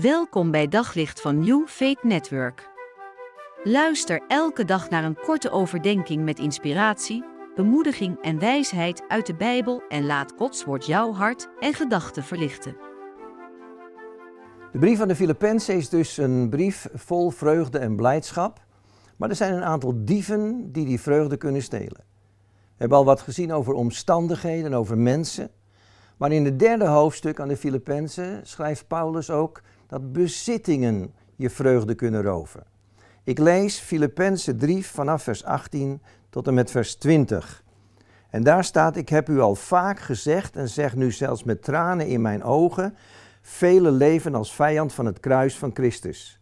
Welkom bij Daglicht van New Faith Network. Luister elke dag naar een korte overdenking met inspiratie, bemoediging en wijsheid uit de Bijbel en laat Gods woord jouw hart en gedachten verlichten. De brief van de Filippenzen is dus een brief vol vreugde en blijdschap, maar er zijn een aantal dieven die die vreugde kunnen stelen. We hebben al wat gezien over omstandigheden, over mensen. Maar in het derde hoofdstuk aan de Filippenzen schrijft Paulus ook dat bezittingen je vreugde kunnen roven. Ik lees Filippenzen 3 vanaf vers 18 tot en met vers 20. En daar staat: Ik heb u al vaak gezegd en zeg nu zelfs met tranen in mijn ogen: vele leven als vijand van het kruis van Christus.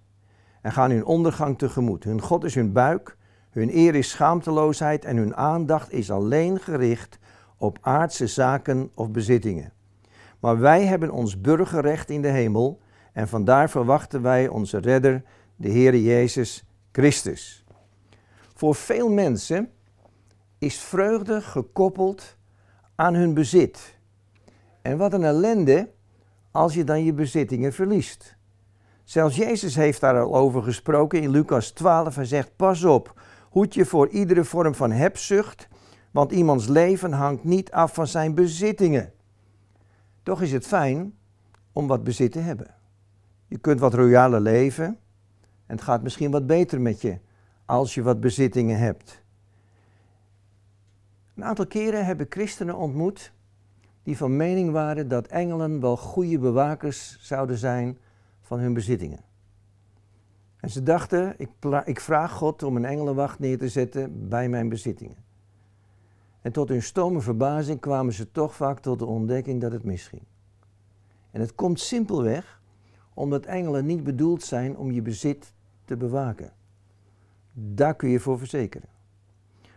En gaan hun ondergang tegemoet. Hun God is hun buik, hun eer is schaamteloosheid en hun aandacht is alleen gericht op aardse zaken of bezittingen. Maar wij hebben ons burgerrecht in de hemel en vandaar verwachten wij onze redder, de Heere Jezus Christus. Voor veel mensen is vreugde gekoppeld aan hun bezit. En wat een ellende als je dan je bezittingen verliest. Zelfs Jezus heeft daar al over gesproken in Lucas 12. Hij zegt: Pas op, hoed je voor iedere vorm van hebzucht, want iemands leven hangt niet af van zijn bezittingen. Toch is het fijn om wat bezit te hebben. Je kunt wat royaler leven en het gaat misschien wat beter met je als je wat bezittingen hebt. Een aantal keren hebben christenen ontmoet die van mening waren dat engelen wel goede bewakers zouden zijn van hun bezittingen. En ze dachten, ik, ik vraag God om een engelenwacht neer te zetten bij mijn bezittingen. En tot hun stomme verbazing kwamen ze toch vaak tot de ontdekking dat het misging. En het komt simpelweg omdat engelen niet bedoeld zijn om je bezit te bewaken. Daar kun je voor verzekeren.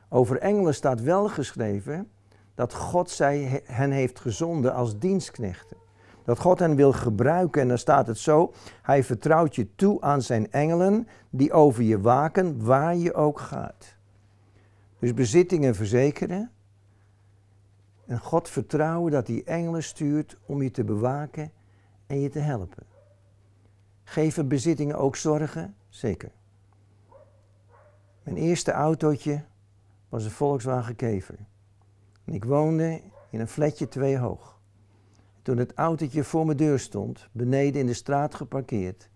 Over engelen staat wel geschreven dat God zij hen heeft gezonden als dienstknechten. Dat God hen wil gebruiken en dan staat het zo, hij vertrouwt je toe aan zijn engelen die over je waken waar je ook gaat. Dus bezittingen verzekeren en God vertrouwen dat hij engelen stuurt om je te bewaken en je te helpen. Geven bezittingen ook zorgen? Zeker. Mijn eerste autootje was een Volkswagen Kever. En ik woonde in een flatje twee hoog. Toen het autootje voor mijn deur stond, beneden in de straat geparkeerd,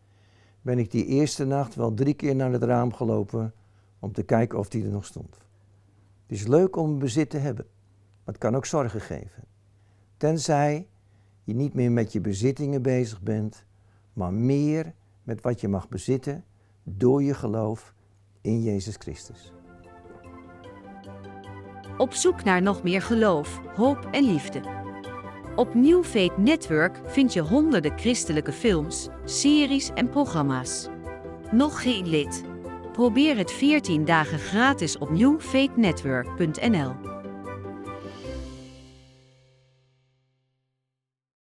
ben ik die eerste nacht wel drie keer naar het raam gelopen om te kijken of die er nog stond. Het is leuk om een bezit te hebben, maar het kan ook zorgen geven. Tenzij je niet meer met je bezittingen bezig bent, maar meer met wat je mag bezitten door je geloof in Jezus Christus. Op zoek naar nog meer geloof, hoop en liefde. Op New Faith Network vind je honderden christelijke films, series en programma's. Nog geen lid? Probeer het 14 dagen gratis op newfaithnetwork.nl.